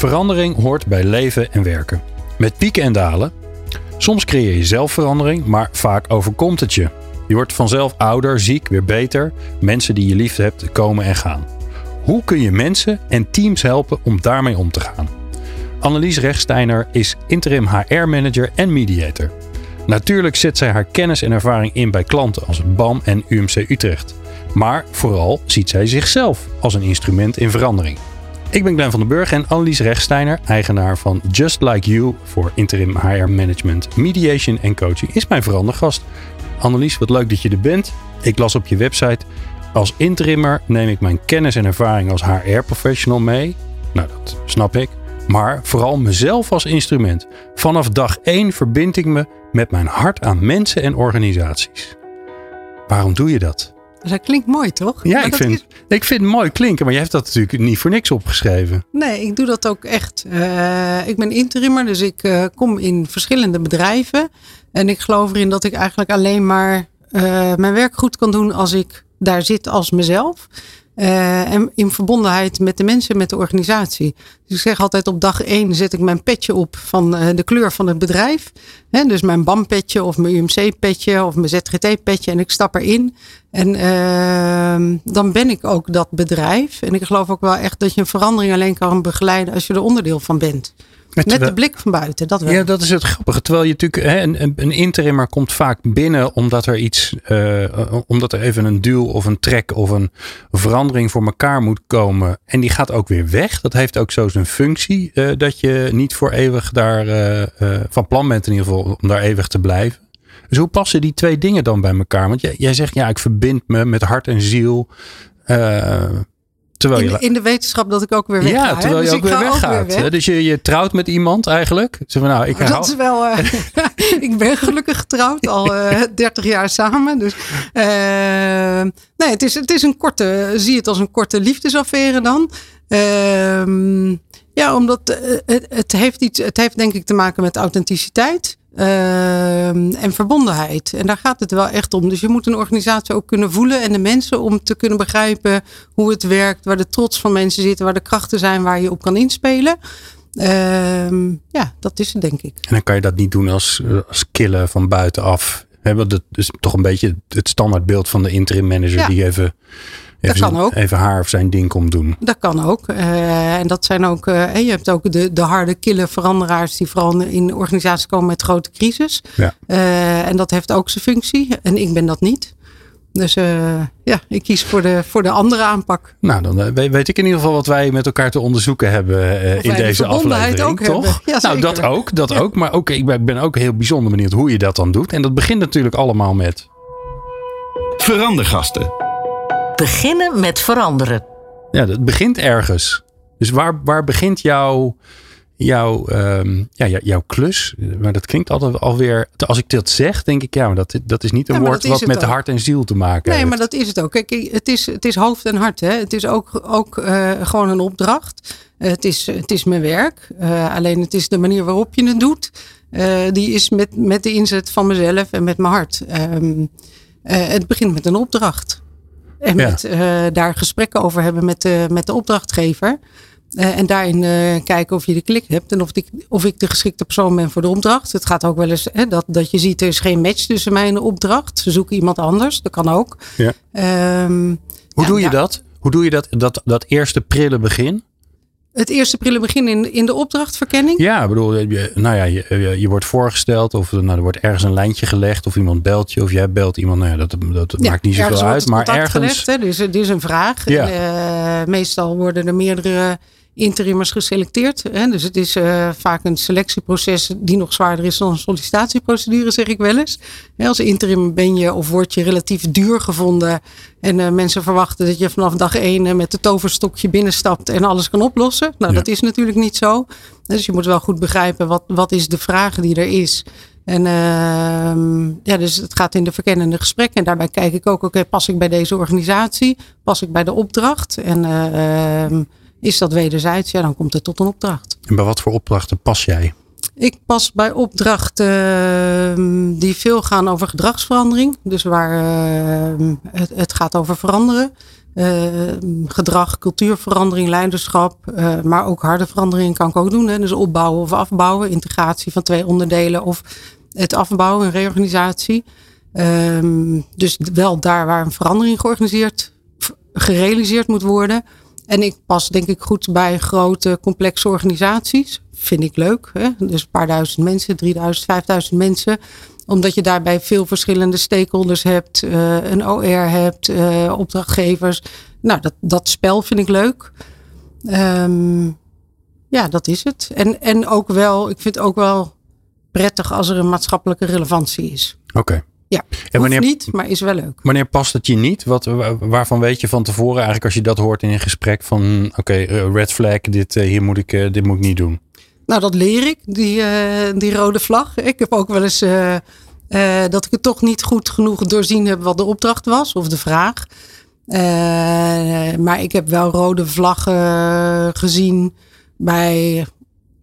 Verandering hoort bij leven en werken. Met pieken en dalen. Soms creëer je zelf verandering, maar vaak overkomt het je. Je wordt vanzelf ouder, ziek, weer beter. Mensen die je lief hebt komen en gaan. Hoe kun je mensen en teams helpen om daarmee om te gaan? Annelies Rechtsteiner is interim HR-manager en mediator. Natuurlijk zet zij haar kennis en ervaring in bij klanten als BAM en UMC Utrecht. Maar vooral ziet zij zichzelf als een instrument in verandering. Ik ben Glenn van den Burg en Annelies Rechtsteiner, eigenaar van Just Like You voor interim HR management, mediation en coaching, is mijn verandergast. Annelies, wat leuk dat je er bent. Ik las op je website. Als interimmer neem ik mijn kennis en ervaring als HR-professional mee. Nou, dat snap ik. Maar vooral mezelf als instrument. Vanaf dag 1 verbind ik me met mijn hart aan mensen en organisaties. Waarom doe je dat? Dat klinkt mooi, toch? Ja, ik vind, ik vind het mooi klinken, maar je hebt dat natuurlijk niet voor niks opgeschreven. Nee, ik doe dat ook echt. Uh, ik ben interimmer, dus ik uh, kom in verschillende bedrijven. En ik geloof erin dat ik eigenlijk alleen maar uh, mijn werk goed kan doen als ik daar zit als mezelf. Uh, en in verbondenheid met de mensen, met de organisatie. Dus ik zeg altijd op dag één zet ik mijn petje op van uh, de kleur van het bedrijf. Dus mijn BAM-petje of mijn UMC-petje of mijn ZGT-petje. En ik stap erin. En uh, dan ben ik ook dat bedrijf. En ik geloof ook wel echt dat je een verandering alleen kan begeleiden als je er onderdeel van bent. Met de blik van buiten, dat wel. Ja, dat is het grappige. Terwijl je natuurlijk, hè, een, een interimmer komt vaak binnen omdat er iets, uh, omdat er even een duw of een trek of een verandering voor elkaar moet komen. En die gaat ook weer weg. Dat heeft ook zo zijn functie, uh, dat je niet voor eeuwig daar uh, van plan bent in ieder geval om daar eeuwig te blijven. Dus hoe passen die twee dingen dan bij elkaar? Want jij, jij zegt, ja, ik verbind me met hart en ziel. Terwijl je, in, in, de wetenschap dat ik ook weer wegga. Ja, terwijl je dus ook weer weggaat. Weg. Dus je, je trouwt met iemand eigenlijk. Zeg van, nou, ik dat is wel. Uh, ik ben gelukkig getrouwd, al uh, 30 jaar samen. Dus uh, nee, het is, het is een korte. Zie het als een korte liefdesaffaire dan. Ja, omdat het, het, heeft iets. Het heeft denk ik te maken met authenticiteit. Uh, en verbondenheid. En daar gaat het wel echt om. Dus je moet een organisatie ook kunnen voelen en de mensen om te kunnen begrijpen hoe het werkt, waar de trots van mensen zitten, waar de krachten zijn waar je op kan inspelen. Uh, ja, dat is het denk ik. En dan kan je dat niet doen als, als killen van buitenaf. Dat is toch een beetje het standaardbeeld van de interim manager ja. die Even, dat kan ook. Even haar of zijn ding komt doen. Dat kan ook. Uh, en dat zijn ook, uh, je hebt ook de, de harde, kille veranderaars die vooral in organisaties komen met grote crisis. Ja. Uh, en dat heeft ook zijn functie. En ik ben dat niet. Dus ja, ik kies voor de, voor de andere aanpak. Nou, dan weet ik in ieder geval wat wij met elkaar te onderzoeken hebben in deze aflevering. Ook toch? Ja, nou, dat ook. Dat ook. Maar ook, ik ben ook heel bijzonder benieuwd hoe je dat dan doet. En dat begint natuurlijk allemaal met. Verandergasten beginnen met veranderen. Ja, dat begint ergens. Dus waar, waar begint jouw, jouw, um, ja, jouw klus? Maar dat klinkt altijd alweer. Als ik dat zeg, denk ik, ja, maar dat, dat is niet een ja, woord wat met ook. hart en ziel te maken nee, heeft. maar dat is het ook. Kijk, het is, het is hoofd en hart. Hè? Het is ook, ook uh, gewoon een opdracht. Uh, het, is, het is mijn werk. Uh, alleen het is de manier waarop je het doet. die is met, met de inzet van mezelf en met mijn hart. Um, het begint met een opdracht. En met, uh, daar gesprekken over hebben met de, met de opdrachtgever. Uh, en daarin uh, kijken of je de klik hebt en of, die, of ik de geschikte persoon ben voor de opdracht. Het gaat ook wel eens hè, dat, dat je ziet er is geen match tussen mij en de opdracht. Ze zoeken iemand anders, dat kan ook. Ja. Um, Hoe ja, doe je dat? Hoe doe je dat, dat, dat eerste prille begin? Het eerste prille begin in, in de opdrachtverkenning? Ja, ik bedoel, je, nou ja, je, je wordt voorgesteld of nou, er wordt ergens een lijntje gelegd of iemand belt je of jij belt iemand. Nou ja, dat, dat ja, maakt niet zoveel uit. Maar ergens. Gelegd, hè? Dus het is een vraag. Ja. Uh, meestal worden er meerdere interimmers geselecteerd. Hè? Dus het is uh, vaak een selectieproces die nog zwaarder is dan een sollicitatieprocedure, zeg ik wel eens. Hè, als interim ben je of word je relatief duur gevonden. En uh, mensen verwachten dat je vanaf dag één met de toverstokje binnenstapt en alles kan oplossen. Nou, ja. dat is natuurlijk niet zo. Dus je moet wel goed begrijpen wat, wat is de vraag die er is. En uh, ja, dus het gaat in de verkennende gesprekken. En daarbij kijk ik ook, oké, okay, pas ik bij deze organisatie? Pas ik bij de opdracht? En uh, is dat wederzijds? Ja, dan komt het tot een opdracht. En bij wat voor opdrachten pas jij? Ik pas bij opdrachten uh, die veel gaan over gedragsverandering. Dus waar het, het, gaat over veranderen. gedrag, cultuurverandering, leiderschap. maar ook harde verandering kan ik ook doen. Hè? Dus opbouwen of afbouwen. Integratie van twee onderdelen of het afbouwen en reorganisatie. Um, dus wel daar waar een verandering georganiseerd, gerealiseerd moet worden. En ik pas denk ik goed bij grote complexe organisaties. Vind ik leuk. Hè? Dus een paar duizend mensen, 3000, 5000 mensen. Omdat je daarbij veel verschillende stakeholders hebt. Uh, een OR hebt, uh, opdrachtgevers. Nou, dat, dat spel vind ik leuk. Um, ja, dat is het. En, en ook wel, ik vind het ook wel prettig als er een maatschappelijke relevantie is. Oké. Ja, en wanneer, niet, maar is wel leuk. Wanneer past het je niet? Wat, waarvan weet je van tevoren eigenlijk als je dat hoort in een gesprek van oké, okay, red flag, dit, hier moet ik, dit moet ik niet doen? Nou, dat leer ik, die, die rode vlag. Ik heb ook wel eens uh, uh, dat ik het toch niet goed genoeg doorzien heb wat de opdracht was of de vraag. maar ik heb wel rode vlaggen gezien bij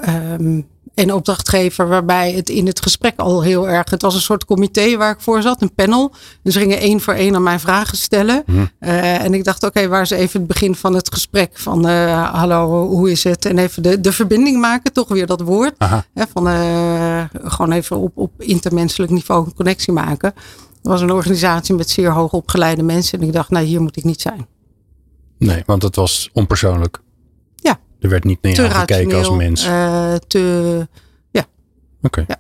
um, een opdrachtgever waarbij het in het gesprek al heel erg. Het was een soort comité waar ik voor zat, een panel. Dus ze gingen één voor één aan mij vragen stellen. Hm. Uh, en ik dacht, oké, okay, waar is even het begin van het gesprek? Van uh, hallo, hoe is het? En even de, de verbinding maken, toch weer dat woord. Hè, van uh, gewoon even op, op intermenselijk niveau een connectie maken. Het was een organisatie met zeer hoog opgeleide mensen. En ik dacht, nou, hier moet ik niet zijn. Nee, want het was onpersoonlijk. Er werd niet naar gekeken als mens. Uh, te, ja. Oké. Okay. Ja.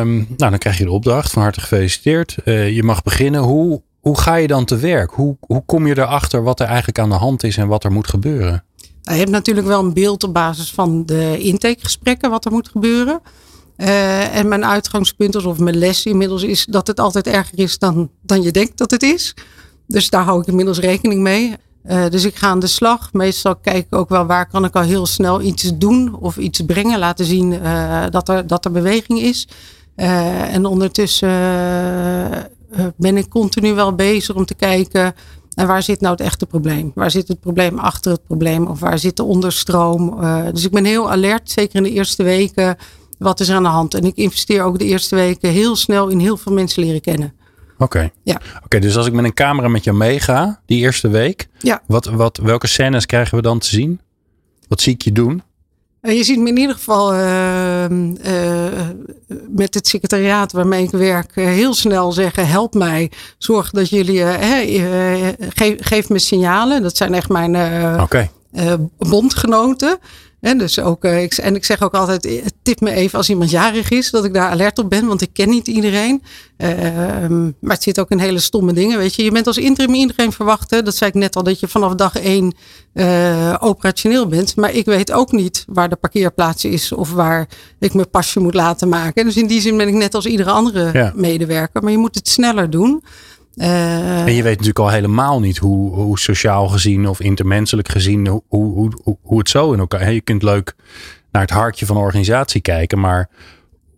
Um, nou, dan krijg je de opdracht. Van harte gefeliciteerd. Uh, je mag beginnen. Hoe, hoe ga je dan te werk? Hoe, hoe kom je erachter wat er eigenlijk aan de hand is en wat er moet gebeuren? Nou, je hebt natuurlijk wel een beeld op basis van de intakegesprekken wat er moet gebeuren. Uh, en mijn uitgangspunt is, of mijn les inmiddels is dat het altijd erger is dan, dan je denkt dat het is. Dus daar hou ik inmiddels rekening mee. Uh, dus ik ga aan de slag. Meestal kijk ik ook wel waar kan ik al heel snel iets doen of iets brengen. Laten zien uh, dat, er, dat er beweging is. Uh, en ondertussen ben ik continu wel bezig om te kijken. En waar zit nou het echte probleem? Waar zit het probleem achter het probleem? Of waar zit de onderstroom? dus ik ben heel alert, zeker in de eerste weken. Wat is er aan de hand? En ik investeer ook de eerste weken heel snel in heel veel mensen leren kennen. Oké. Okay. Ja. Oké, dus als ik met een camera met jou meega, die eerste week, ja. wat, wat, welke scènes krijgen we dan te zien? Wat zie ik je doen? Je ziet me in ieder geval uh, uh, met het secretariaat waarmee ik werk heel snel zeggen: help mij, zorg dat jullie, geef, geef me signalen. Dat zijn echt mijn okay. bondgenoten. En, dus ook, ik, en ik zeg ook altijd, tip me even als iemand jarig is, dat ik daar alert op ben, want ik ken niet iedereen. Uh, maar het zit ook in hele stomme dingen, weet je. Je bent als interim iedereen verwachten, dat zei ik net al, dat je vanaf dag één uh, operationeel bent. Maar ik weet ook niet waar de parkeerplaats is of waar ik mijn pasje moet laten maken. Dus in die zin ben ik net als iedere andere ja. medewerker, maar je moet het sneller doen. Uh, en je weet natuurlijk al helemaal niet hoe, hoe sociaal gezien of intermenselijk gezien, hoe, hoe, hoe, hoe het zo in elkaar. Je kunt leuk naar het hartje van een organisatie kijken, maar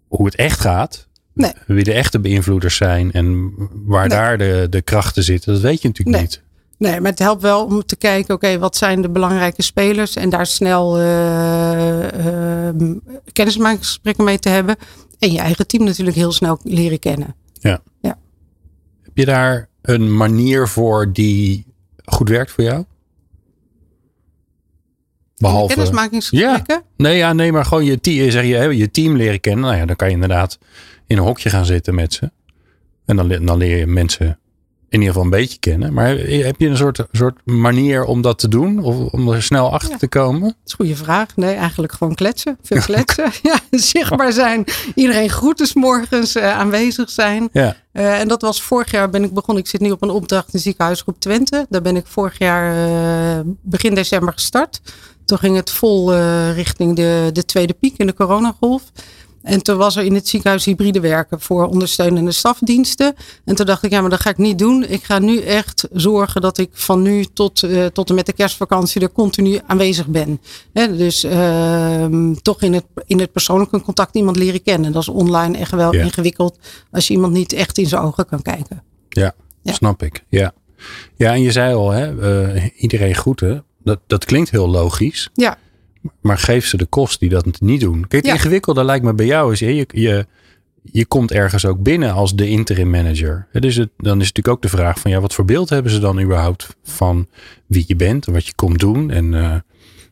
hoe het echt gaat, nee. wie de echte beïnvloeders zijn en waar nee. daar de, de krachten zitten, dat weet je natuurlijk nee. niet. Nee, maar het helpt wel om te kijken, oké, okay, wat zijn de belangrijke spelers en daar snel uh, uh, kennismakingsgesprekken mee te hebben. En je eigen team natuurlijk heel snel leren kennen. Ja. ja. Heb je daar een manier voor die goed werkt voor jou? Behalve. Kennismakingsgesprekken? Ja. Nee, ja, nee, maar gewoon je, team, zeg je, je team leren kennen. Nou ja, dan kan je inderdaad in een hokje gaan zitten met ze. En dan, dan leer je mensen in ieder geval een beetje kennen. Maar heb je een soort, soort manier om dat te doen? Of om er snel achter te komen? Dat is een goede vraag. Nee, eigenlijk gewoon kletsen. Veel kletsen. ja, zichtbaar zijn. Iedereen groeten morgens uh, aanwezig zijn. Ja. Uh, en dat was vorig jaar ben ik begonnen. Ik zit nu op een opdracht in ziekenhuisgroep Twente. Daar ben ik vorig jaar uh, begin december gestart. Toen ging het vol richting de, de tweede piek in de coronagolf. En toen was er in het ziekenhuis hybride werken voor ondersteunende stafdiensten. En toen dacht ik, ja, maar dat ga ik niet doen. Ik ga nu echt zorgen dat ik van nu tot, uh, tot en met de kerstvakantie er continu aanwezig ben. dus uh, toch in het, in het persoonlijke contact iemand leren kennen. Dat is online echt wel ingewikkeld als je iemand niet echt in zijn ogen kan kijken. Ja, ja. snap ik. Ja. ja, en je zei al, hè, uh, iedereen groeten. Dat, dat klinkt heel logisch. Ja. Maar geef ze de kost die dat niet doen. Kijk, het ja. ingewikkelde lijkt me bij jou is, je, je, je komt ergens ook binnen als de interim manager. Dus het, dan is natuurlijk ook de vraag van ja, wat voor beeld hebben ze dan überhaupt van wie je bent en wat je komt doen en, uh,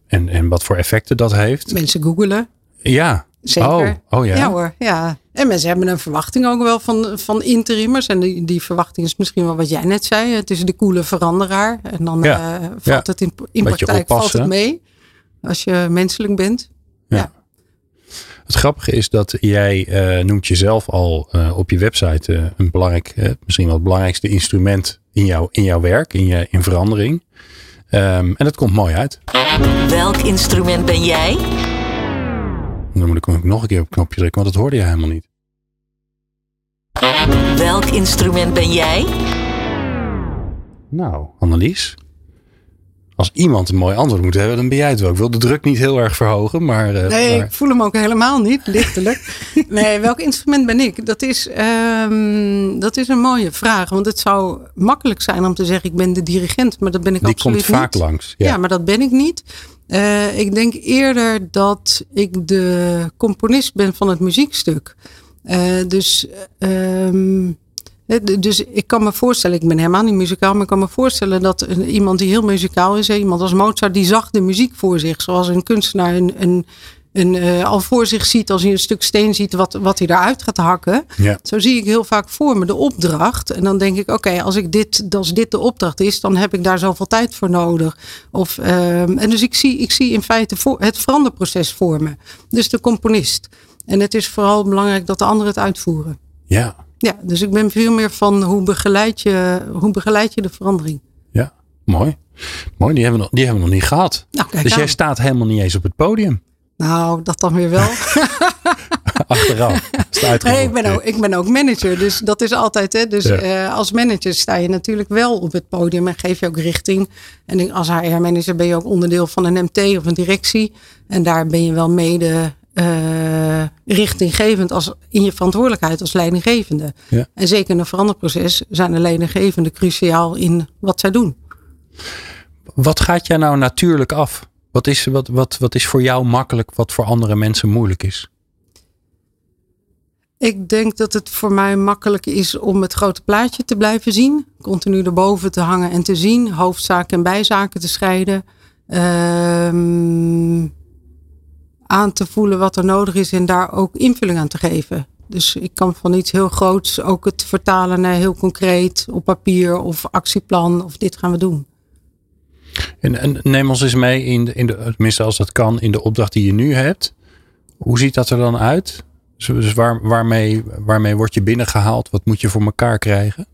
en, en wat voor effecten dat heeft. Mensen googelen. Ja. Zeker. Oh, oh ja. Ja hoor, ja. En mensen hebben een verwachting ook wel van, van interimers. En die, die verwachting is misschien wel wat jij net zei. Het is de coole veranderaar. En dan ja. uh, valt het in, in praktijk valt het mee als je menselijk bent. Ja. Het grappige is dat jij uh, noemt jezelf al uh, op je website uh, een belangrijk, misschien wel het belangrijkste instrument in, jou, in jouw werk, in, je, in verandering. Um, en dat komt mooi uit. Welk instrument ben jij? Dan moet ik nog een keer op het knopje drukken, want dat hoorde je helemaal niet. Welk instrument ben jij? Nou, Annelies als iemand een mooi antwoord moet hebben, dan ben jij het wel. Ik wil de druk niet heel erg verhogen, maar... Uh, nee, ik voel hem ook helemaal niet, lichtelijk. nee, welk instrument ben ik? Dat is, um, dat is een mooie vraag. Want het zou makkelijk zijn om te zeggen, ik ben de dirigent. Maar dat ben ik Die absoluut niet. Die komt vaak langs. Ja. ja. maar dat ben ik niet. Uh, ik denk eerder dat ik de componist ben van het muziekstuk. Uh, dus... Um, dus ik kan me voorstellen, ik ben helemaal niet muzikaal, maar ik kan me voorstellen dat iemand die heel muzikaal is, iemand als Mozart, die zag de muziek voor zich. Zoals een kunstenaar een, een, een uh, al voor zich ziet, als hij een stuk steen ziet, wat, wat hij eruit gaat hakken. Ja. Zo zie ik heel vaak voor me de opdracht. En dan denk ik, oké, als ik dit, als dit de opdracht is, dan heb ik daar zoveel tijd voor nodig. Of, uh, en dus ik zie, ik zie in feite voor, het veranderproces voor me. Dus de componist. En het is vooral belangrijk dat de anderen het uitvoeren. Ja, ja, dus ik ben veel meer van hoe begeleid je, hoe begeleid je de verandering. Ja, mooi. Mooi, die hebben we nog, die hebben we nog niet gehad. Nou, dus jij staat helemaal niet eens op het podium. Nou, dat dan weer wel. Achteraf. Nee, ik, ben ook, ik ben ook manager, dus dat is altijd. Hè, dus uh, als manager sta je natuurlijk wel op het podium en geef je ook richting. En als HR-manager ben je ook onderdeel van een MT of een directie. En daar ben je wel mede uh, richtinggevend als in je verantwoordelijkheid als leidinggevende. Ja. En zeker in een veranderproces zijn de leidinggevenden cruciaal in wat zij doen. Wat gaat jij nou natuurlijk af? Wat is, wat, wat, wat is voor jou makkelijk, wat voor andere mensen moeilijk is? Ik denk dat het voor mij makkelijk is om het grote plaatje te blijven zien. Continu erboven te hangen en te zien. Hoofdzaken en bijzaken te scheiden. Ehm aan te voelen wat er nodig is en daar ook invulling aan te geven. Dus ik kan van iets heel groots ook het vertalen naar heel concreet op papier of actieplan of dit gaan we doen. En, en neem ons eens mee in de, in de, tenminste als dat kan, in de opdracht die je nu hebt. Hoe ziet dat er dan uit? Dus, dus waar, waarmee, waarmee word je binnengehaald? Wat moet je voor elkaar krijgen?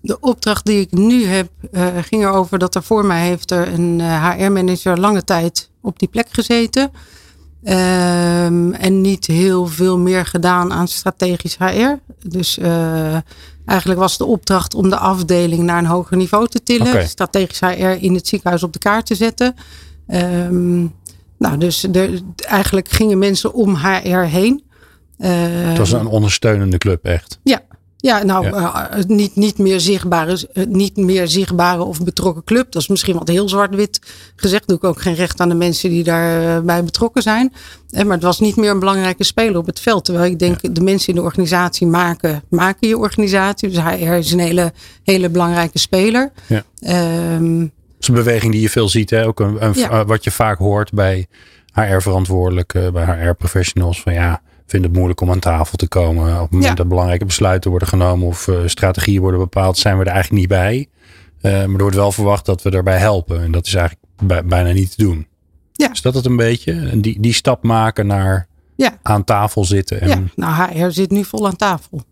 De opdracht die ik nu heb uh, ging erover dat er voor mij heeft er een HR-manager eh, lange tijd op die plek gezeten. Um, en niet heel veel meer gedaan aan strategisch HR. Dus uh, eigenlijk was de opdracht om de afdeling naar een hoger niveau te tillen. Okay. Strategisch HR in het ziekenhuis op de kaart te zetten. Um, nou, dus de, eigenlijk gingen mensen om HR heen. Uh, het was een ondersteunende club, echt. Ja, ja, nou, ja. Uh, niet, niet, meer zichtbare, uh, niet meer zichtbare of betrokken club. Dat is misschien wat heel zwart-wit gezegd. Doe ik ook geen recht aan de mensen die daarbij uh, betrokken zijn. Eh, maar het was niet meer een belangrijke speler op het veld. Terwijl ik denk, ja. de mensen in de organisatie maken, maken je organisatie. Dus HR is een hele, hele belangrijke speler. Ja. Um, dat is een beweging die je veel ziet. Hè? Ook een, een, ja. wat je vaak hoort bij HR-verantwoordelijken, bij HR-professionals. Van ja, vinden het moeilijk om aan tafel te komen. Op het moment Ja. dat belangrijke besluiten worden genomen of eh, strategieën worden bepaald, zijn we er eigenlijk niet bij. Eh, maar er wordt wel verwacht dat we daarbij helpen. En dat is eigenlijk bij- bijna niet te doen. Ja. Is dat het een beetje? Die, die stap maken naar Ja. aan tafel zitten. En, Ja, nou, HR zit nu vol aan tafel.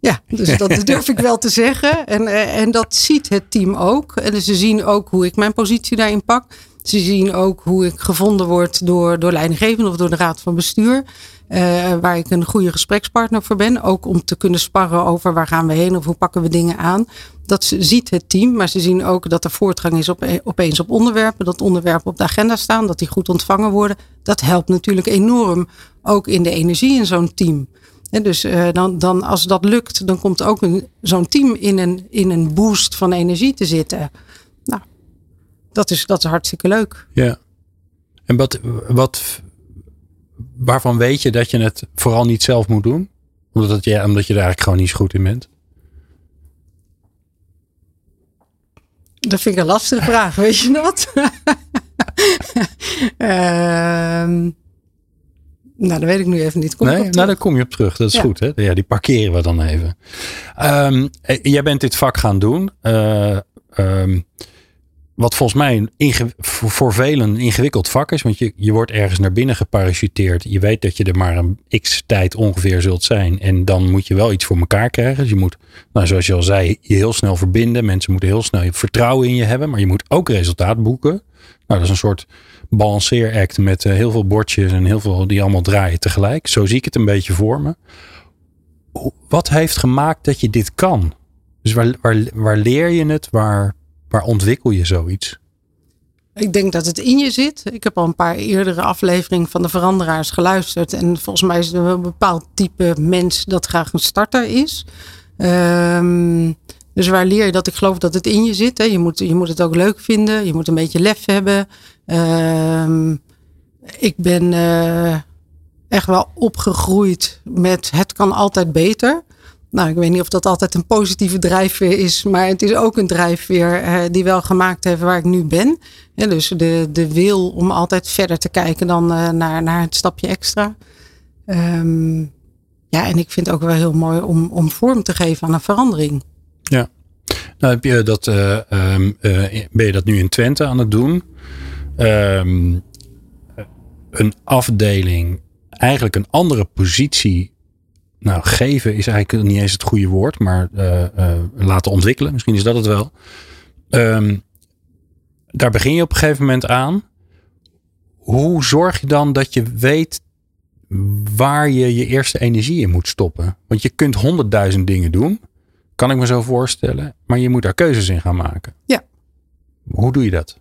Ja, dus dat durf ik wel te zeggen. En, eh, en dat ziet het team ook. En ze zien ook hoe ik mijn positie daarin pak. Ze zien ook hoe ik gevonden word door, door leidinggevenden of door de raad van bestuur. Eh, waar ik een goede gesprekspartner voor ben. Ook om te kunnen sparren over waar gaan we heen of hoe pakken we dingen aan. Dat ziet het team, maar ze zien ook dat er voortgang is op, opeens op onderwerpen. Dat onderwerpen op de agenda staan, dat die goed ontvangen worden. Dat helpt natuurlijk enorm ook in de energie in zo'n team. En dus eh, dan, dan, als dat lukt, dan komt ook zo'n team in een, in een boost van energie te zitten. Nou, dat is, dat is hartstikke leuk. Ja. En wat, wat, waarvan weet je dat je het vooral niet zelf moet doen? Omdat, het, ja, omdat je er eigenlijk gewoon niet zo goed in bent. Dat vind ik een lastige vraag, weet je dat? Ehm, nou, dat weet ik nu even niet. Kom nee, nou daar kom je op terug. Dat is Ja. goed. Hè? Ja, die parkeren we dan even. Ehm, eh, jij bent dit vak gaan doen. Ehm, wat volgens mij een voor, velen een ingewikkeld vak is. Want je, je wordt ergens naar binnen geparachuteerd. Je weet dat je er maar een x tijd ongeveer zult zijn. En dan moet je wel iets voor elkaar krijgen. Dus je moet, nou, zoals je al zei, je heel snel verbinden. Mensen moeten heel snel vertrouwen in je hebben. Maar je moet ook resultaat boeken. Nou, dat is een soort balanceeract met eh, heel veel bordjes en heel veel die allemaal draaien tegelijk. Zo zie ik het een beetje voor me. Wat heeft gemaakt dat je dit kan? Dus waar, waar, waar leer je het? Waar, waar ontwikkel je zoiets? Ik denk dat het in je zit. Ik heb al een paar eerdere afleveringen van de Veranderaars geluisterd. En volgens mij is er een bepaald type mens dat graag een starter is. Ehm, dus waar leer je dat? Ik geloof dat het in je zit. Hè? Je, moet, je moet het ook leuk vinden. Je moet een beetje lef hebben. Ehm, ik ben eh, echt wel opgegroeid met het kan altijd beter. Nou, ik weet niet of dat altijd een positieve drijfveer is, maar het is ook een drijfveer eh, die wel gemaakt heeft waar ik nu ben. Ja, dus de, de wil om altijd verder te kijken dan eh, naar, naar het stapje extra. Ehm, ja, en ik vind het ook wel heel mooi om, om vorm te geven aan een verandering. Nou, heb je dat, eh, ehm, eh, ben je dat nu in Twente aan het doen? Ehm, een afdeling, eigenlijk een andere positie. Nou, geven is eigenlijk niet eens het goede woord, maar eh, eh, laten ontwikkelen. Misschien is dat het wel. Ehm, daar begin je op een gegeven moment aan. Hoe zorg je dan dat je weet waar je je eerste energie in moet stoppen? Want je kunt honderdduizend dingen doen. Kan ik me zo voorstellen. Maar je moet daar keuzes in gaan maken. Ja. Hoe doe je dat?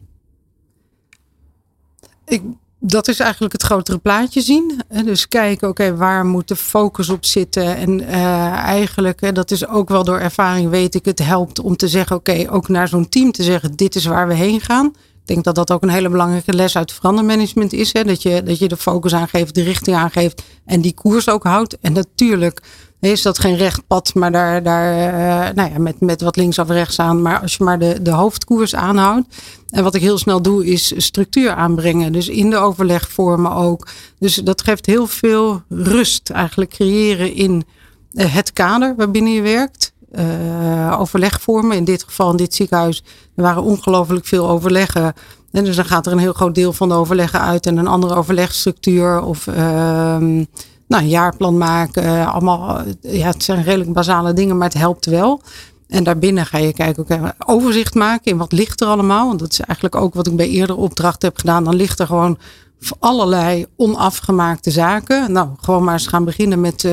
Ik, dat is eigenlijk het grotere plaatje zien. Hè, Dus kijken, oké, waar moet de focus op zitten? En eh, eigenlijk, hè, dat is ook wel door ervaring, weet ik, het helpt om te zeggen, oké, ook naar zo'n team te zeggen, dit is waar we heen gaan. Denk dat dat ook een hele belangrijke les uit verandermanagement is. Hè? Dat, je, dat je de focus aangeeft, de richting aangeeft en die koers ook houdt. En natuurlijk is dat geen recht pad, maar daar, daar eh, nou ja, met, met wat links of rechts aan. Maar als je maar de, de hoofdkoers aanhoudt. En wat ik heel snel doe, is structuur aanbrengen. Dus in de overlegvormen ook. Dus dat geeft heel veel rust eigenlijk creëren in eh, het kader waarbinnen je werkt. Uh, overlegvormen, in dit geval in dit ziekenhuis, er waren ongelooflijk veel overleggen. En dus dan gaat er een heel groot deel van de overleggen uit en een andere overlegstructuur of uh, nou, een jaarplan maken. allemaal, ja, het zijn redelijk basale dingen, maar het helpt wel. En daarbinnen ga je kijken, overzicht maken in wat ligt er allemaal. Want dat is eigenlijk ook wat ik bij eerdere opdrachten heb gedaan. Dan ligt er gewoon allerlei onafgemaakte zaken. Nou, gewoon maar eens gaan beginnen met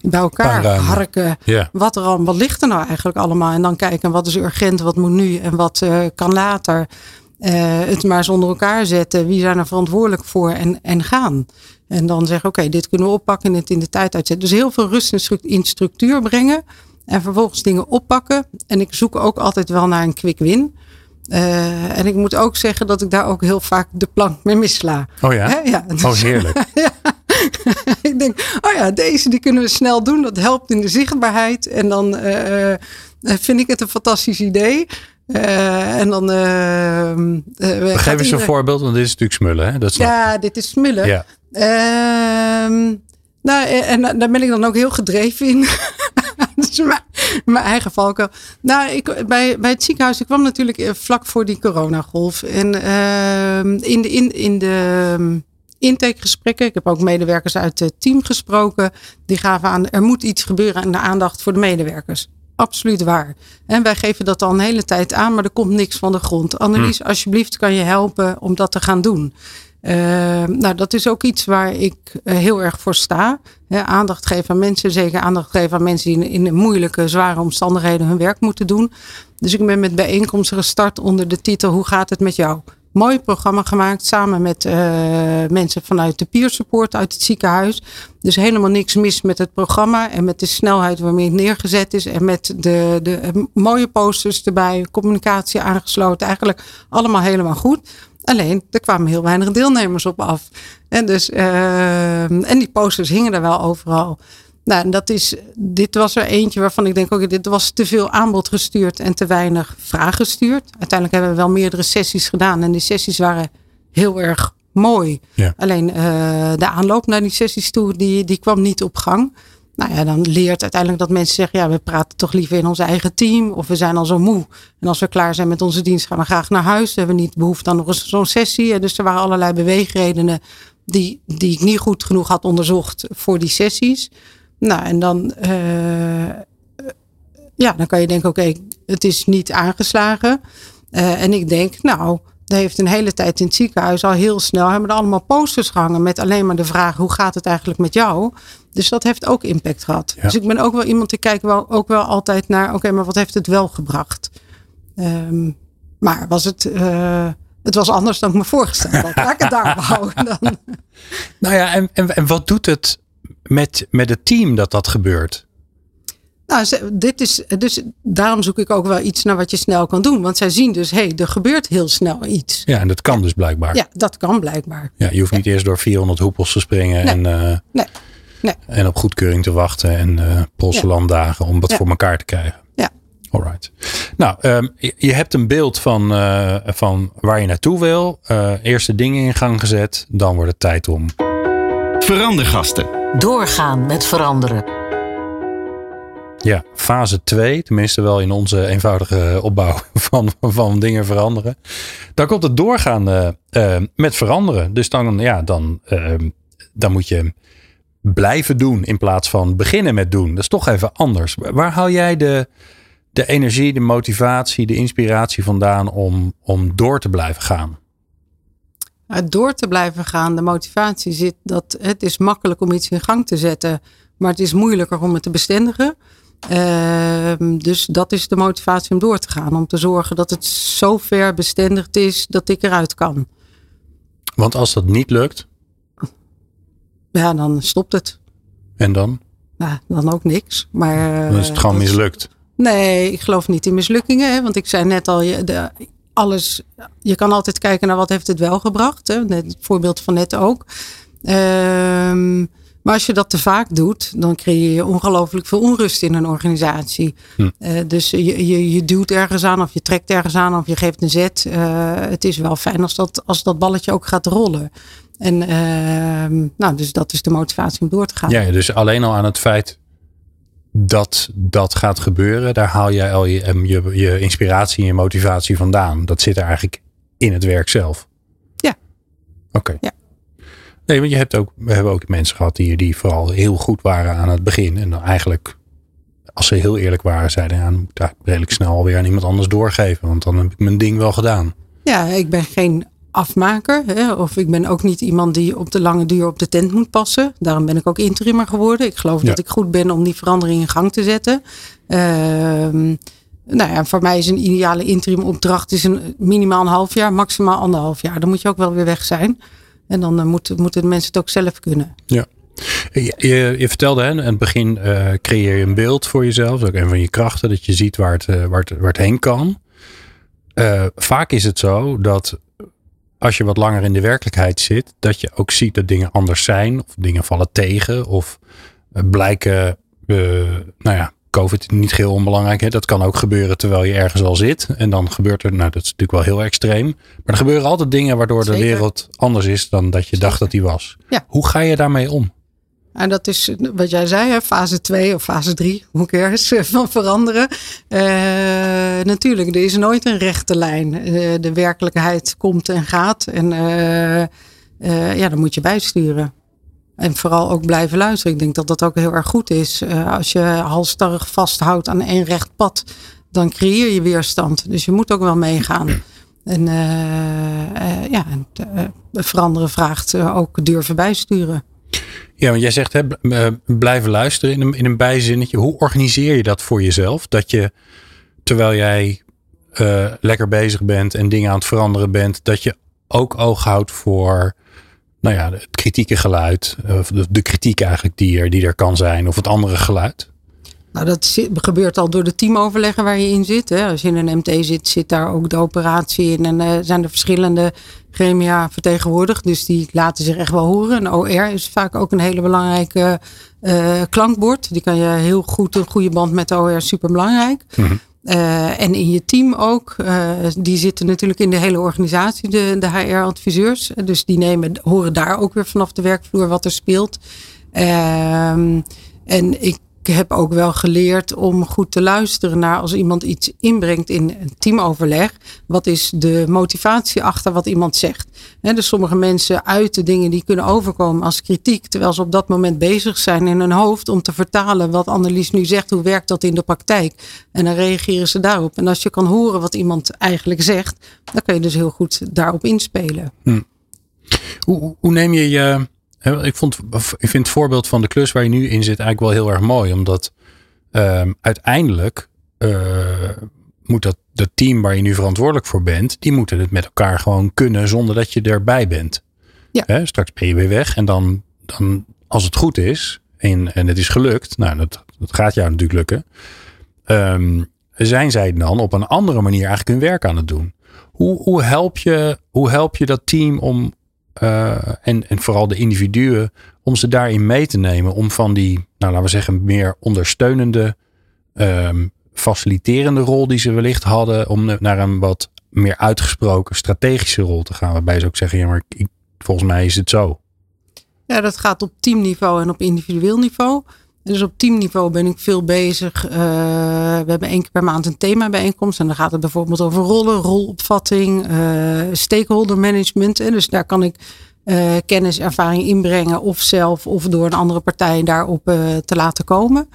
bij elkaar harken. Ja. Wat, er al, wat ligt er nou eigenlijk allemaal? En dan kijken wat is urgent, wat moet nu en wat uh, kan later. Uh, het maar eens onder elkaar zetten. Wie zijn er verantwoordelijk voor en, en gaan. En dan zeggen, oké, okay, dit kunnen we oppakken en het in de tijd uitzetten. Dus heel veel rust in structuur brengen. En vervolgens dingen oppakken. En ik zoek ook altijd wel naar een quick win. Uh, en ik moet ook zeggen dat ik daar ook heel vaak de plank mee missla. Oh ja? He? ja dus, oh heerlijk. ja. ik denk, oh ja, deze die kunnen we snel doen. Dat helpt in de zichtbaarheid. En dan uh, vind ik het een fantastisch idee. Uh, en dan. Uh, Geef eens een voorbeeld, want dit is natuurlijk smullen. Hè? Dat ja, dit is smullen. Ja. Uh, Nou, en daar ben ik dan ook heel gedreven in. dus mijn, mijn eigen valkuil. Nou, ik, bij, bij het ziekenhuis, ik kwam natuurlijk vlak voor die coronagolf. En uh, in de, in, in de ehm, intakegesprekken, ik heb ook medewerkers uit het team gesproken, die gaven aan, er moet iets gebeuren en de aandacht voor de medewerkers. Absoluut waar. En wij geven dat al een hele tijd aan, maar er komt niks van de grond. Annelies, hm. alsjeblieft kan je helpen om dat te gaan doen. Uh, nou, dat is ook iets waar ik uh, heel erg voor sta. aandacht geven aan mensen, zeker aandacht geven aan mensen die in, in moeilijke, zware omstandigheden hun werk moeten doen. Dus ik ben met bijeenkomsten gestart onder de titel Hoe gaat het met jou? Mooi programma gemaakt samen met uh, mensen vanuit de peer support uit het ziekenhuis. Dus helemaal niks mis met het programma en met de snelheid waarmee het neergezet is. En met de, de mooie posters erbij, communicatie aangesloten. Eigenlijk allemaal helemaal goed. Alleen, er kwamen heel weinig deelnemers op af. En, dus, uh, en die posters hingen er wel overal. Nou, dat is, dit was er eentje waarvan ik denk, oké, dit was te veel aanbod gestuurd en te weinig vraag gestuurd. Uiteindelijk hebben we wel meerdere sessies gedaan en die sessies waren heel erg mooi. Ja. Alleen uh, de aanloop naar die sessies toe, die, die kwam niet op gang. Nou ja, dan leert uiteindelijk dat mensen zeggen, ja, we praten toch liever in ons eigen team of we zijn al zo moe. En als we klaar zijn met onze dienst, gaan we graag naar huis. We hebben niet behoefte aan nog eens zo'n sessie. Dus er waren allerlei beweegredenen die, die ik niet goed genoeg had onderzocht voor die sessies. Nou, en dan, uh, ja, dan kan je denken, oké, het is niet aangeslagen. Uh, en ik denk, nou, er heeft een hele tijd in het ziekenhuis al heel snel hebben er allemaal posters gehangen met alleen maar de vraag hoe gaat het eigenlijk met jou? Dus dat heeft ook impact gehad. Dus ik ben ook wel iemand die kijkt wel, ook wel altijd naar, oké, maar wat heeft het wel gebracht? Um, maar was het, uh, het was anders dan ik me voorgesteld had. Laat ik het daar behouden dan. Nou ja, en, en, en wat doet het met, met het team dat dat gebeurt? Nou, dit is, dus daarom zoek ik ook wel iets naar wat je snel kan doen. Want zij zien dus, hé, hey, er gebeurt heel snel iets. Ja, en dat kan dus blijkbaar. Ja, dat kan blijkbaar. Ja, je hoeft niet eerst door 400 hoepels te springen en, uh, nee. Nee. en op goedkeuring te wachten en uh, polselanddagen om dat voor elkaar te krijgen. Ja. Alright. Nou, um, je hebt een beeld van, uh, van waar je naartoe wil. eerste dingen in gang gezet. Dan wordt het tijd om. Verandergasten. Doorgaan met veranderen. Ja, fase 2, tenminste wel in onze eenvoudige opbouw van, van dingen veranderen. Dan komt het doorgaan uh, met veranderen. Dus dan, ja, dan, uh, dan moet je blijven doen in plaats van beginnen met doen. Dat is toch even anders. Waar haal jij de, de energie, de motivatie, de inspiratie vandaan om, om door te blijven gaan? Door te blijven gaan, de motivatie zit dat het is makkelijk om iets in gang te zetten, maar het is moeilijker om het te bestendigen. Ehm, dus dat is de motivatie om door te gaan. Om te zorgen dat het zo ver bestendigd is dat ik eruit kan. Want als dat niet lukt? Ja, dan stopt het. En dan? Nou, dan ook niks. Maar, dan is het gewoon eh, mislukt. Nee, ik geloof niet in mislukkingen. Hè? Want ik zei net al, je, de, alles, je kan altijd kijken naar wat heeft het wel gebracht. Hè? Het voorbeeld van net ook. Ehm maar als je dat te vaak doet, dan creëer je ongelooflijk veel onrust in een organisatie. Hm. Uh, dus je, je, je duwt ergens aan of je trekt ergens aan of je geeft een zet. Uh, het is wel fijn als dat, als dat balletje ook gaat rollen. En uh, nou, dus dat is de motivatie om door te gaan. Ja, dus alleen al aan het feit dat dat gaat gebeuren, daar haal jij al je, je, je inspiratie en je motivatie vandaan. Dat zit er eigenlijk in het werk zelf. Ja. Oké. Ja. Nee, want je hebt ook, we hebben ook mensen gehad die, die vooral heel goed waren aan het begin. En dan eigenlijk, als ze heel eerlijk waren, zeiden ja, dan moet ik redelijk snel alweer aan iemand anders doorgeven. Want dan heb ik mijn ding wel gedaan. Ja, ik ben geen afmaker. Hè, of ik ben ook niet iemand die op de lange duur op de tent moet passen. Daarom ben ik ook interimmer geworden. Ik geloof dat ik goed ben om die verandering in gang te zetten. Ehm, nou ja, voor mij is een ideale interim opdracht is een, minimaal een half jaar, maximaal anderhalf jaar. Dan moet je ook wel weer weg zijn. En dan uh, moeten, moeten mensen het ook zelf kunnen. Ja. Je, je, vertelde hè, in het begin uh, creëer je een beeld voor jezelf. Dat is ook een van je krachten. Dat je ziet waar het, uh, waar het, waar het heen kan. vaak is het zo dat als je wat langer in de werkelijkheid zit. Dat je ook ziet dat dingen anders zijn. Of dingen vallen tegen. Of blijken nou ja, COVID niet heel onbelangrijk. Hè? Dat kan ook gebeuren terwijl je ergens al zit. En dan gebeurt er, nou dat is natuurlijk wel heel extreem. Maar er gebeuren altijd dingen waardoor de wereld anders is dan dat je dacht dat die was. Ja. Hoe ga je daarmee om? En dat is wat jij zei, hè, fase 2 of fase 3, hoe cares, van veranderen. Uh, natuurlijk, er is nooit een rechte lijn. Uh, de werkelijkheid komt en gaat. En uh, ja, dan moet je bijsturen. En vooral ook blijven luisteren. Ik denk dat dat ook heel erg goed is. als je halstarrig vasthoudt aan één recht pad, dan creëer je weerstand. Dus je moet ook wel meegaan. En ja, veranderen vraagt ook durven bijsturen. Ja, want jij zegt hè, eh, blijven luisteren in een, in een bijzinnetje. Hoe organiseer je dat voor jezelf? Dat je, terwijl jij uh, lekker bezig bent en dingen aan het veranderen bent, dat je ook oog houdt voor nou ja, het kritieke geluid. Of de, de kritiek eigenlijk die er, die er kan zijn. Of het andere geluid. Nou, dat gebeurt al door de teamoverleggen waar je in zit. Hè. Als je in een MT zit, zit daar ook de operatie in. En uh, zijn er verschillende gremia vertegenwoordigd. Dus die laten zich echt wel horen. Een OR is vaak ook een hele belangrijke uh, klankbord. Die kan je heel goed, een goede band met de OR, super belangrijk. Mhm. Uh, en in je team ook. Die zitten natuurlijk in de hele organisatie, de, de HR-adviseurs. Dus die nemen, horen daar ook weer vanaf de werkvloer wat er speelt. Uh, en ik heb ook wel geleerd om goed te luisteren naar als iemand iets inbrengt in een teamoverleg. Wat is de motivatie achter wat iemand zegt? dus sommige mensen uiten dingen die kunnen overkomen als kritiek. Terwijl ze op dat moment bezig zijn in hun hoofd om te vertalen wat Annelies nu zegt. Hoe werkt dat in de praktijk? En dan reageren ze daarop. En als je kan horen wat iemand eigenlijk zegt, dan kun je dus heel goed daarop inspelen. Hm. Hoe, hoe neem je je ik, vond, ik vind het voorbeeld van de klus waar je nu in zit eigenlijk wel heel erg mooi. Omdat um, uiteindelijk uh, moet dat, dat team waar je nu verantwoordelijk voor bent, die moeten het met elkaar gewoon kunnen zonder dat je erbij bent. Ja. He, straks ben je weer weg en dan, dan als het goed is en, en het is gelukt, nou dat, dat gaat jou natuurlijk lukken. Um, zijn zij dan op een andere manier eigenlijk hun werk aan het doen? Hoe, hoe, help, je, hoe help je dat team om, uh, en, en vooral de individuen, om ze daarin mee te nemen. Om van die, nou laten we zeggen, meer ondersteunende, um, faciliterende rol die ze wellicht hadden, om naar een wat meer uitgesproken strategische rol te gaan. Waarbij ze ook zeggen, ja maar volgens mij is het zo. Ja, dat gaat op teamniveau en op individueel niveau. Dus op teamniveau ben ik veel bezig. Uh, we hebben één keer per maand een themabijeenkomst. En dan gaat het bijvoorbeeld over rollen, rolopvatting, uh, stakeholder management. En dus daar kan ik uh, kennis, ervaring inbrengen. Of zelf of door een andere partij daarop te laten komen.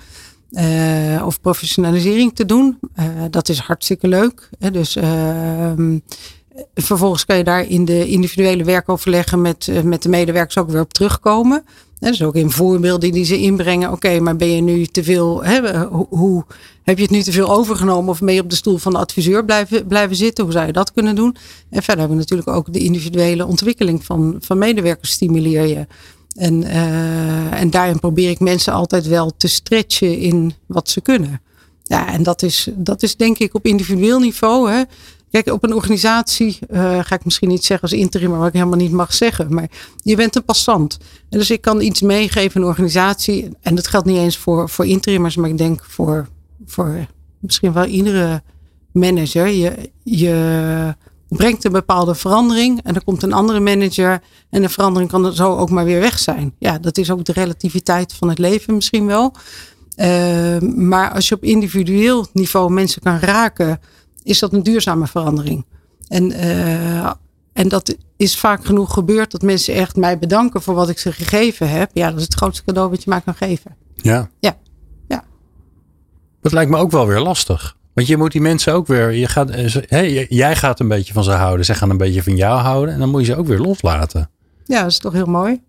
of professionalisering te doen. dat is hartstikke leuk. Dus ehm, vervolgens kan je daar in de individuele werkoverleggen met, met de medewerkers ook weer op terugkomen. Dus ook in voorbeelden die ze inbrengen. Oké, maar ben je nu te veel, hoe, heb je het nu te veel overgenomen of je op de stoel van de adviseur blijven, blijven zitten? Hoe zou je dat kunnen doen? En verder hebben we natuurlijk ook de individuele ontwikkeling van, van medewerkers stimuleer je. En, uh, en daarin probeer ik mensen altijd wel te stretchen in wat ze kunnen. Ja, en dat is, dat is denk ik op individueel niveau. Hè. Kijk, op een organisatie uh, ga ik misschien niet zeggen als interim, wat ik helemaal niet mag zeggen. Maar je bent een passant. En dus ik kan iets meegeven in een organisatie. En dat geldt niet eens voor, voor interimers, maar ik denk voor, voor misschien wel iedere manager. Je, je brengt een bepaalde verandering en er komt een andere manager. En de verandering kan zo ook maar weer weg zijn. Ja, dat is ook de relativiteit van het leven misschien wel. Uh, maar als je op individueel niveau mensen kan raken is dat een duurzame verandering. En, uh, en dat is vaak genoeg gebeurd dat mensen echt mij bedanken voor wat ik ze gegeven heb. Ja, dat is het grootste cadeau wat je maar kan geven. Ja. Ja. ja. Dat lijkt me ook wel weer lastig. Want je moet die mensen ook weer, je gaat, hey, jij gaat een beetje van ze houden, zij gaan een beetje van jou houden. En dan moet je ze ook weer loslaten. Ja, dat is toch heel mooi.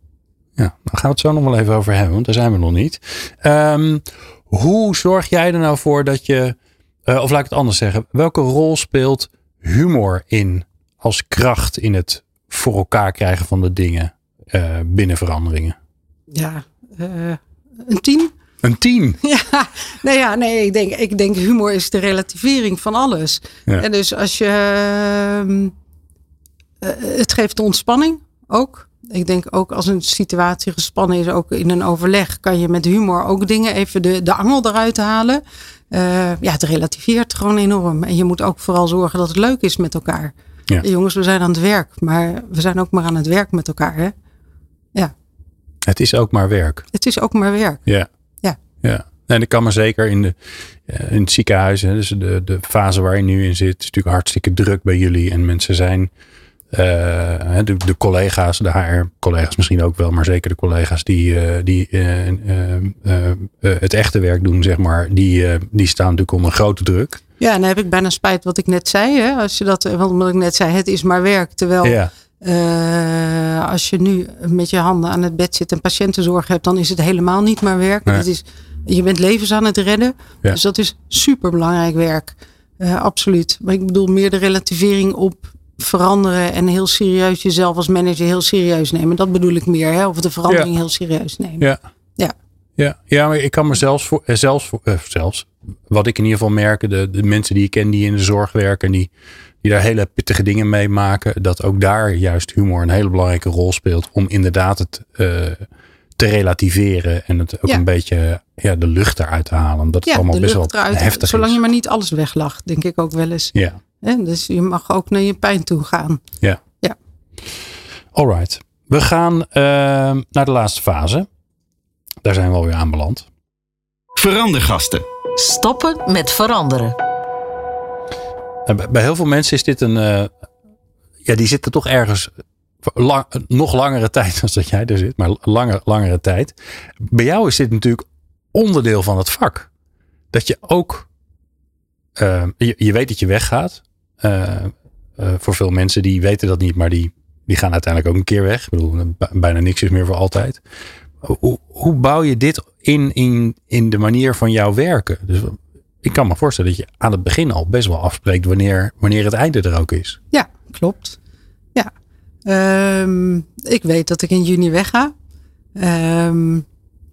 Ja, dan gaan we het zo nog wel even over hebben, want daar zijn we nog niet. Um, hoe zorg jij er nou voor dat je uh, of laat ik het anders zeggen. Welke rol speelt humor in als kracht in het voor elkaar krijgen van de dingen uh, binnen veranderingen? Ja, uh, een tien. Een tien? Ja, nee, ja, nee ik, denk, ik denk humor is de relativering van alles. Ja. En dus als je. Uh, het geeft ontspanning ook. Ik denk ook als een situatie gespannen is, ook in een overleg, kan je met humor ook dingen even de, de angel eruit halen. Uh, ja, het relativeert gewoon enorm. En je moet ook vooral zorgen dat het leuk is met elkaar. Ja. Jongens, we zijn aan het werk, maar we zijn ook maar aan het werk met elkaar. Hè? Ja. Het is ook maar werk. Het is ook maar werk. Ja. Ja. Ja. En ik kan me zeker in, de, eh, in het ziekenhuis, hè, dus de, de fase waar je nu in zit, is natuurlijk hartstikke druk bij jullie. En mensen zijn, eh, de, de collega's, de HR-collega's misschien ook wel, maar zeker de collega's die, eh, die eh, eh, eh, eh, het echte werk doen, zeg maar, die, eh, die staan natuurlijk onder grote druk. Ja, en dan heb ik bijna spijt wat ik net zei. Hè? Als je dat, want omdat ik net zei, het is maar werk. Terwijl Ja. eh, als je nu met je handen aan het bed zit en patiëntenzorg hebt, dan is het helemaal niet maar werk. Nee. Het is, je bent levens aan het redden. Ja. Dus dat is super belangrijk werk. Eh, absoluut. Maar ik bedoel meer de relativering op veranderen en heel serieus jezelf als manager heel serieus nemen. Dat bedoel ik meer. Hè? Of de verandering Ja. heel serieus nemen. Ja. Ja. Ja, ja maar ik kan me zelfs, voor, eh, zelfs, voor, eh, zelfs wat ik in ieder geval merk, de, de mensen die ik ken die in de zorg werken, die, die daar hele pittige dingen mee maken, dat ook daar juist humor een hele belangrijke rol speelt om inderdaad het eh, te relativeren en het ook Ja. een beetje ja, de lucht eruit te halen. Dat Ja, allemaal de best wel heftig Zolang is. je maar niet alles weglacht, denk ik ook wel eens. Ja, Hè? Dus je mag ook naar je pijn toe gaan. ja. Ja. Alright. We gaan eh, naar de laatste fase. Daar zijn we alweer aanbeland. Verandergasten. Stoppen met veranderen. En bij- heel veel mensen is dit een. eh, ja, die zitten toch ergens. lang- nog langere tijd dan dat jij er zit, maar langer, langere tijd. Bij jou is dit natuurlijk onderdeel van het vak. Dat je ook. eh, je, je weet dat je weggaat. Eh, eh, voor veel mensen die weten dat niet, maar die, die gaan uiteindelijk ook een keer weg. Ik bedoel, b- bijna niks is meer voor altijd. Hoe, hoe bouw je dit in, in, in de manier van jouw werken? Dus ik kan me voorstellen dat je aan het begin al best wel afspreekt wanneer, wanneer het einde er ook is. Ja, klopt. Ja. Ehm, ik weet dat ik in juni wegga. Ehm,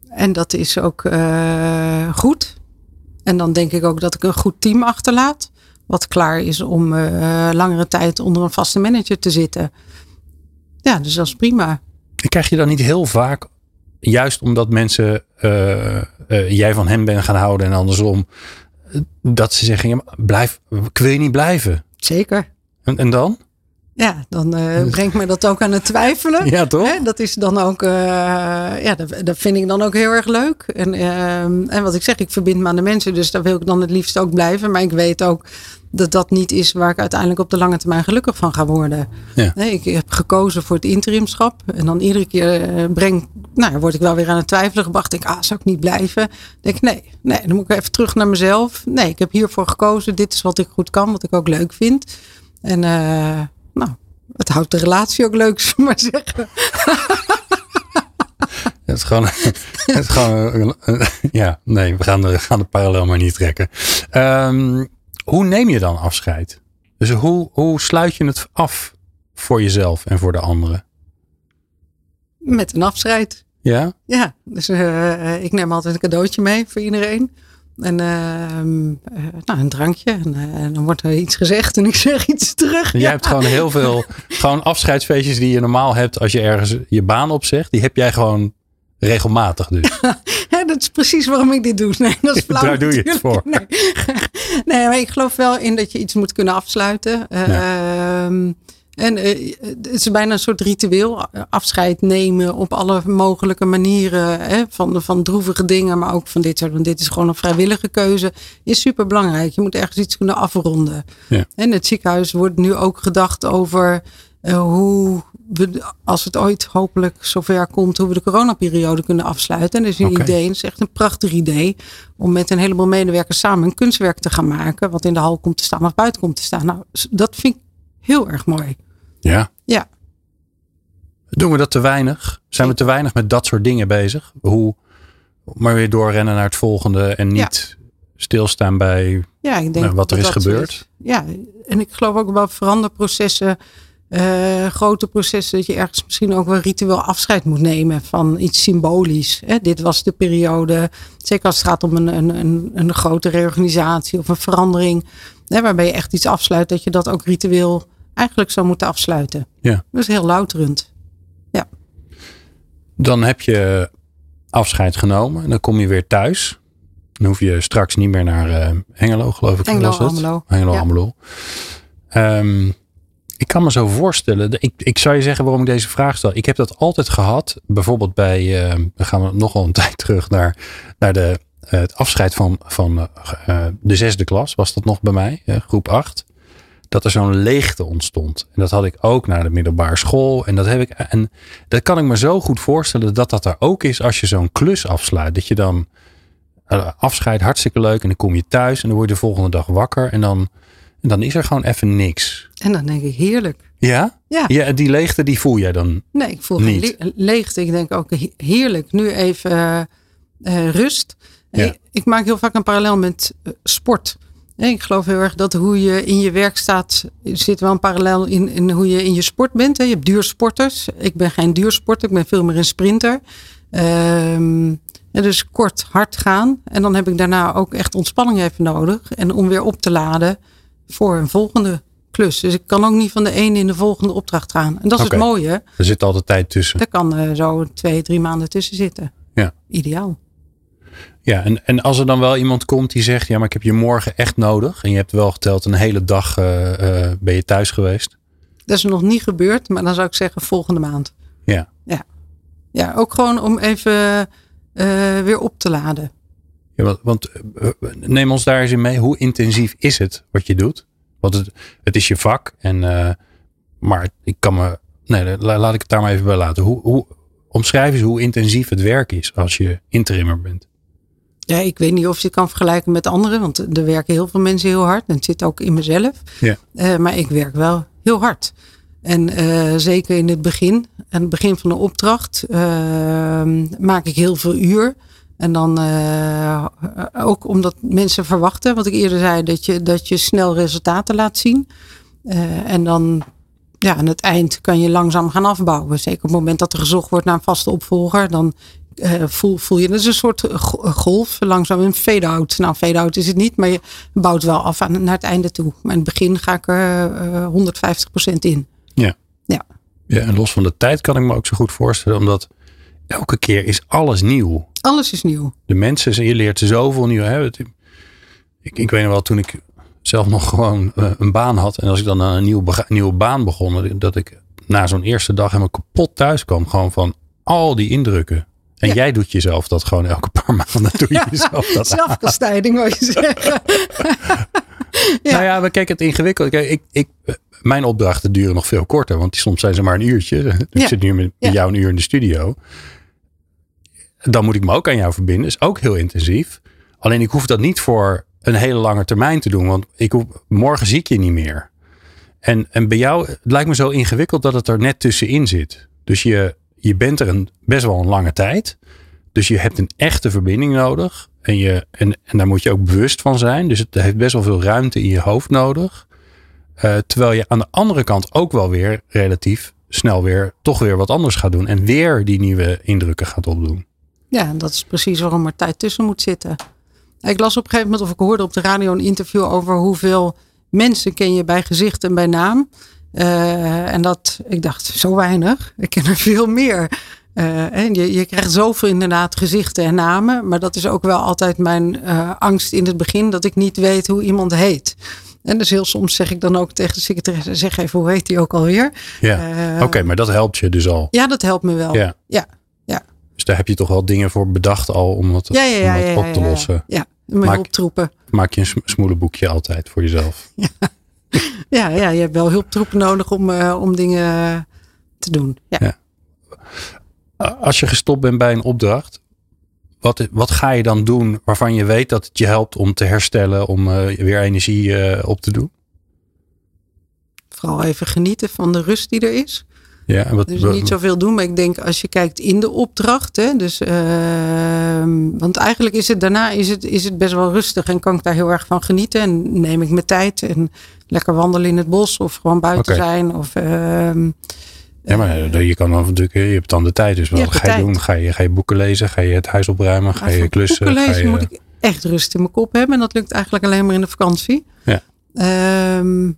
en dat is ook eh, goed. En dan denk ik ook dat ik een goed team achterlaat. Wat klaar is om eh, langere tijd onder een vaste manager te zitten. Ja, dus dat is prima. En krijg je dan niet heel vaak, juist omdat mensen eh, eh, jij van hem bent gaan houden en andersom, dat ze zeggen, ja, blijf, ik wil je niet blijven. Zeker. En, en dan? Ja, dan eh, brengt me dat ook aan het twijfelen. Ja, toch? Hè, dat is dan ook, eh, ja, dat, dat vind ik dan ook heel erg leuk. En, ehm, en wat ik zeg, ik verbind me aan de mensen, dus daar wil ik dan het liefst ook blijven. Maar ik weet ook dat dat niet is waar ik uiteindelijk op de lange termijn gelukkig van ga worden. Ja. Nee, ik heb gekozen voor het interimschap. En dan iedere keer eh, breng, nou, word ik wel weer aan het twijfelen gebracht. Denk, ah, zou ik niet blijven? Denk ik, nee, nee, dan moet ik even terug naar mezelf. Nee, ik heb hiervoor gekozen. Dit is wat ik goed kan, wat ik ook leuk vind. En eh, nou, het houdt de relatie ook leuk, zullen maar zeggen. Het is gewoon, het is gewoon ja, nee, we gaan de, gaan de parallel maar niet trekken. Ehm, hoe neem je dan afscheid? Dus hoe, hoe sluit je het af voor jezelf en voor de anderen? Met een afscheid. Ja? Ja, dus eh, ik neem altijd een cadeautje mee voor iedereen. En ehm, eh, nou, een drankje. En, eh, en dan wordt er iets gezegd en ik zeg iets terug. Jij Ja. hebt gewoon heel veel gewoon afscheidsfeestjes die je normaal hebt als je ergens je baan opzegt. Die heb jij gewoon regelmatig dus. Ja, dat is precies waarom ik dit doe. Nee, dat is flauw Daar doe je het voor. Nee. nee, maar ik geloof wel in dat je iets moet kunnen afsluiten. Ehm, en eh, het is bijna een soort ritueel. Afscheid nemen op alle mogelijke manieren. Hè, van, van droevige dingen, maar ook van dit soort. Want dit is gewoon een vrijwillige keuze. Is super belangrijk. Je moet ergens iets kunnen afronden. Ja. En het ziekenhuis wordt nu ook gedacht over eh, hoe we, als het ooit hopelijk zover komt, hoe we de coronaperiode kunnen afsluiten. En dat is een idee, het is echt een prachtig idee, om met een heleboel medewerkers samen een kunstwerk te gaan maken, wat in de hal komt te staan of buiten komt te staan. Nou, dat vind ik heel erg mooi. Ja. Ja. Doen we dat te weinig? Zijn we te weinig met dat soort dingen bezig? Hoe maar weer doorrennen naar het volgende en niet stilstaan bij Ja, ik denk Nou, wat er is gebeurd. Ja, en ik geloof ook wel veranderprocessen, eh, grote processen, dat je ergens misschien ook wel ritueel afscheid moet nemen van iets symbolisch. Hè? Dit was de periode, zeker als het gaat om een, een, een, een grote reorganisatie of een verandering, hè, waarbij je echt iets afsluit, dat je dat ook ritueel eigenlijk zou moeten afsluiten. Ja. Dat is heel louterend. Dan heb je afscheid genomen en dan kom je weer thuis. Dan hoef je straks niet meer naar eh, Hengelo, geloof ik. Hengelo? Almelo. Hengelo, Ja. Almelo. Ehm, Ik kan me zo voorstellen. Ik, ik zou je zeggen waarom ik deze vraag stel. Ik heb dat altijd gehad. Bijvoorbeeld bij, uh, dan gaan we nogal een tijd terug naar, naar de, uh, het afscheid van, van uh, de zesde klas. Was dat nog bij mij, groep 8. Dat er zo'n leegte ontstond. En dat had ik ook naar de middelbare school. En dat, heb ik, en dat kan ik me zo goed voorstellen dat dat er ook is als je zo'n klus afsluit. Dat je dan afscheid, hartstikke leuk. En dan kom je thuis en dan word je de volgende dag wakker. En dan en dan is er gewoon even niks. En dan denk ik heerlijk. Ja? Ja. ja die leegte die voel jij dan Nee, ik voel niet. geen leegte. Ik denk ook heerlijk. Nu even uh, rust. Ja. Ik, ik, maak heel vaak een parallel met uh, sport. Ik geloof heel erg dat hoe je in je werk staat, zit wel een parallel in, in hoe je in je sport bent. Je hebt duursporters. Ik ben geen duursporter, ik ben veel meer een sprinter. Um, dus kort, hard gaan. En dan heb ik daarna ook echt ontspanning even nodig. En om weer op te laden voor een volgende klus. Dus ik kan ook niet van de ene in de volgende opdracht gaan. En dat is het mooie. Er zit altijd tijd tussen. Er kan uh, zo twee, drie maanden tussen zitten. Ja. Ideaal. Ja, en, en als er dan wel iemand komt die zegt: Ja, maar ik heb je morgen echt nodig. En je hebt wel geteld een hele dag uh, uh, ben je thuis geweest. Dat is nog niet gebeurd, maar dan zou ik zeggen volgende maand. Ja. Ja, ja ook gewoon om even weer op te laden. Ja, want, want eh, neem ons daar eens in mee. Hoe intensief is het wat je doet? Want het, het is je vak. En, maar ik kan me. Nee, laat ik het daar maar even bij laten. Hoe, hoe, omschrijf eens hoe intensief het werk is als je interimmer bent. Ja, ik weet niet of je het kan vergelijken met anderen. Want er werken heel veel mensen heel hard. En het zit ook in mezelf. Ja. Uh, maar ik werk wel heel hard. En uh, zeker in het begin. Aan het begin van de opdracht maak ik heel veel uur. En dan uh, ook omdat mensen verwachten, wat ik eerder zei, dat je, dat je snel resultaten laat zien. En dan ja, aan het eind kan je langzaam gaan afbouwen. Zeker op het moment dat er gezocht wordt naar een vaste opvolger, dan voel, voel je, dat is een soort golf, langzaam een fade-out. Nou, fade-out is het niet, maar je bouwt wel af aan, naar het einde toe. Maar in het begin ga ik er 150% in. Ja. ja. Ja, en los van de tijd kan ik me ook zo goed voorstellen, omdat elke keer is alles nieuw. Alles is nieuw. De mensen, je leert zoveel nieuw. Hè? Ik, ik weet nog wel, toen ik zelf nog gewoon een baan had. En als ik dan aan een nieuwe, nieuwe baan begon. Dat ik na zo'n eerste dag helemaal kapot thuis kwam. Gewoon van al die indrukken. En ja. jij doet jezelf dat gewoon elke paar maanden. Doe je ja, jezelf dat zelfkastijding wil je zeggen. ja. Nou ja, maar kijk, het ingewikkeld. Kijk, ik, ik, mijn opdrachten duren nog veel korter. Want soms zijn ze maar een uurtje. Ik zit nu met, met jou een uur in de studio dan moet ik me ook aan jou verbinden. Is ook heel intensief. Alleen ik hoef dat niet voor een hele lange termijn te doen. Want ik hoef, morgen zie ik je niet meer. En, en bij jou, het lijkt me zo ingewikkeld dat het er net tussenin zit. Dus je, je bent er een, best wel een lange tijd. Dus je hebt een echte verbinding nodig. En, je, en, en daar moet je ook bewust van zijn. Dus het heeft best wel veel ruimte in je hoofd nodig. Uh, terwijl je aan de andere kant ook wel weer relatief snel weer toch weer wat anders gaat doen. En weer die nieuwe indrukken gaat opdoen. Ja, dat is precies waarom er tijd tussen moet zitten. Ik las op een gegeven moment, of ik hoorde op de radio een interview over hoeveel mensen ken je bij gezicht en bij naam. Uh, en dat, ik dacht, zo weinig. Ik ken er veel meer. Uh, en je, je krijgt zoveel inderdaad gezichten en namen. Maar dat is ook wel altijd mijn uh, angst in het begin, dat ik niet weet hoe iemand heet. En dus heel soms zeg ik dan ook tegen de secretaresse, zeg even, hoe heet die ook alweer? Ja, oké, okay, maar dat helpt je dus al. Ja, dat helpt me wel. Ja. ja. Dus daar heb je toch wel dingen voor bedacht al om dat, ja, ja, om dat op te lossen. Ja, ja. hulptroepen. Maak je een smoelenboekje altijd voor jezelf. Ja, ja, je hebt wel hulptroepen nodig om, uh, om dingen te doen. Ja. Als je gestopt bent bij een opdracht, wat, wat ga je dan doen waarvan je weet dat het je helpt om te herstellen, om uh, weer energie uh, op te doen? Vooral even genieten van de rust die er is. Ja, en wat, dus niet zoveel doen, maar ik denk als je kijkt in de opdracht. Hè, dus, uh, want eigenlijk is het daarna is het, is het best wel rustig en kan ik daar heel erg van genieten. En neem ik mijn tijd en lekker wandelen in het bos of gewoon buiten okay. zijn. Of, uh, ja, maar je kan dan natuurlijk, je hebt dan de tijd. Dus wat ga je tijd. doen? Ga je, ga je boeken lezen? Ga je het huis opruimen? Ga je klussen? Boeken lezen je... moet ik echt rust in mijn kop hebben. En dat lukt eigenlijk alleen maar in de vakantie. Ja. Um, ja,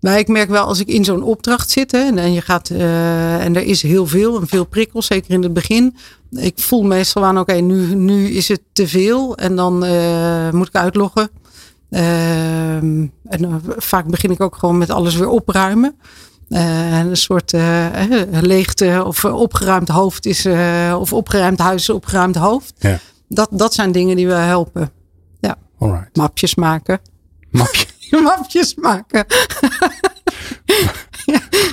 maar ik merk wel als ik in zo'n opdracht zit hè, en, je gaat, uh, en er is heel veel en veel prikkels, zeker in het begin. Ik voel meestal aan, oké, okay, nu, nu is het te veel en dan uh, moet ik uitloggen. Ehm, en eh, vaak begin ik ook gewoon met alles weer opruimen. Een soort leegte of opgeruimd hoofd is, of opgeruimd huis is opgeruimd hoofd. Ja. Dat, dat zijn dingen die we helpen. Ja. Alright. Mapjes maken. Mapje. Mapjes maken.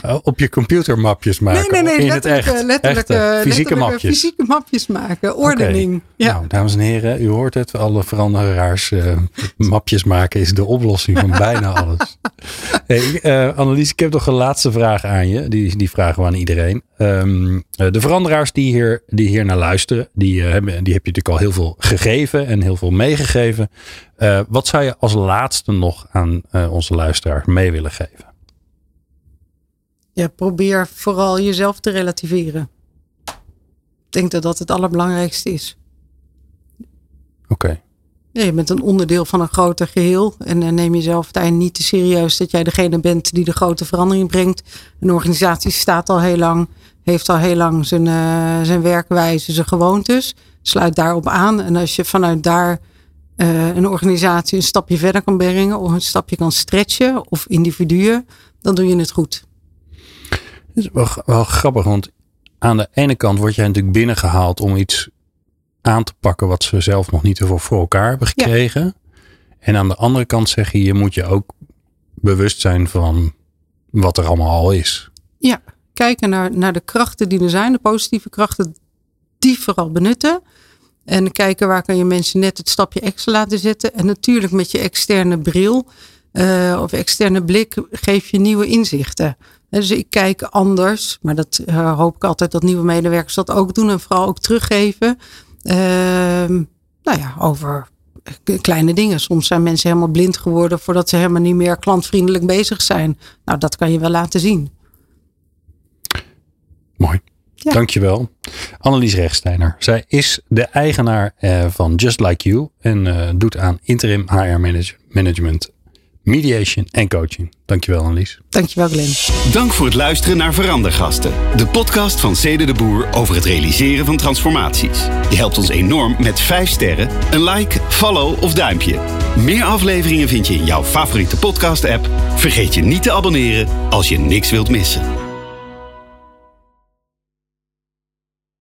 Uh, op je computer mapjes maken. Nee, nee, nee. in het echt. Letterlijke, Echte, fysieke letterlijke mapjes. Fysieke mapjes maken. Ordening. Ja. Nou, dames en heren, u hoort het. Alle veranderaars. eh, mapjes maken is de oplossing van bijna alles. Hey, eh, Annelies, ik heb nog een laatste vraag aan je. Die, die vragen we aan iedereen. Ehm, eh, de veranderaars die hier, die hier naar luisteren, die, eh, hebben, die heb je natuurlijk al heel veel gegeven en heel veel meegegeven. Eh, wat zou je als laatste nog aan eh, onze luisteraars mee willen geven? Ja, probeer vooral jezelf te relativeren. Ik denk dat dat het allerbelangrijkste is. Oké. Ja, je bent een onderdeel van een groter geheel. En uh, neem jezelf daarin niet te serieus dat jij degene bent die de grote verandering brengt. Een organisatie staat al heel lang, heeft al heel lang zijn, uh, zijn werkwijze, zijn gewoontes. Sluit daarop aan. En als je vanuit daar uh, een organisatie een stapje verder kan brengen, of een stapje kan stretchen, of individuen, dan doe je het goed. Dat is wel, wel grappig, want aan de ene kant word jij natuurlijk binnengehaald om iets aan te pakken wat ze zelf nog niet voor, voor elkaar hebben gekregen. Ja. En aan de andere kant zeg je, je moet je ook bewust zijn van wat er allemaal al is. Ja, kijken naar, naar de krachten die er zijn, de positieve krachten, die vooral benutten. En kijken waar kan je mensen net het stapje extra laten zetten. En natuurlijk met je externe bril uh, of externe blik geef je nieuwe inzichten. Dus ik kijk anders, maar dat uh, hoop ik altijd dat nieuwe medewerkers dat ook doen en vooral ook teruggeven. Uh, nou ja, over kleine dingen. Soms zijn mensen helemaal blind geworden voordat ze helemaal niet meer klantvriendelijk bezig zijn. Nou, dat kan je wel laten zien. Mooi. Ja. Dankjewel. Annelies Rechtsteiner. Zij is de eigenaar uh, van Just Like You en doet aan interim HR manage management mediation en coaching. Dankjewel Annelies. Dankjewel Glenn. Dank voor het luisteren naar Verandergasten. De podcast van Cede de Boer over het realiseren van transformaties. Je helpt ons enorm met 5 sterren, een like, follow of duimpje. Meer afleveringen vind je in jouw favoriete podcast app. Vergeet je niet te abonneren als je niks wilt missen.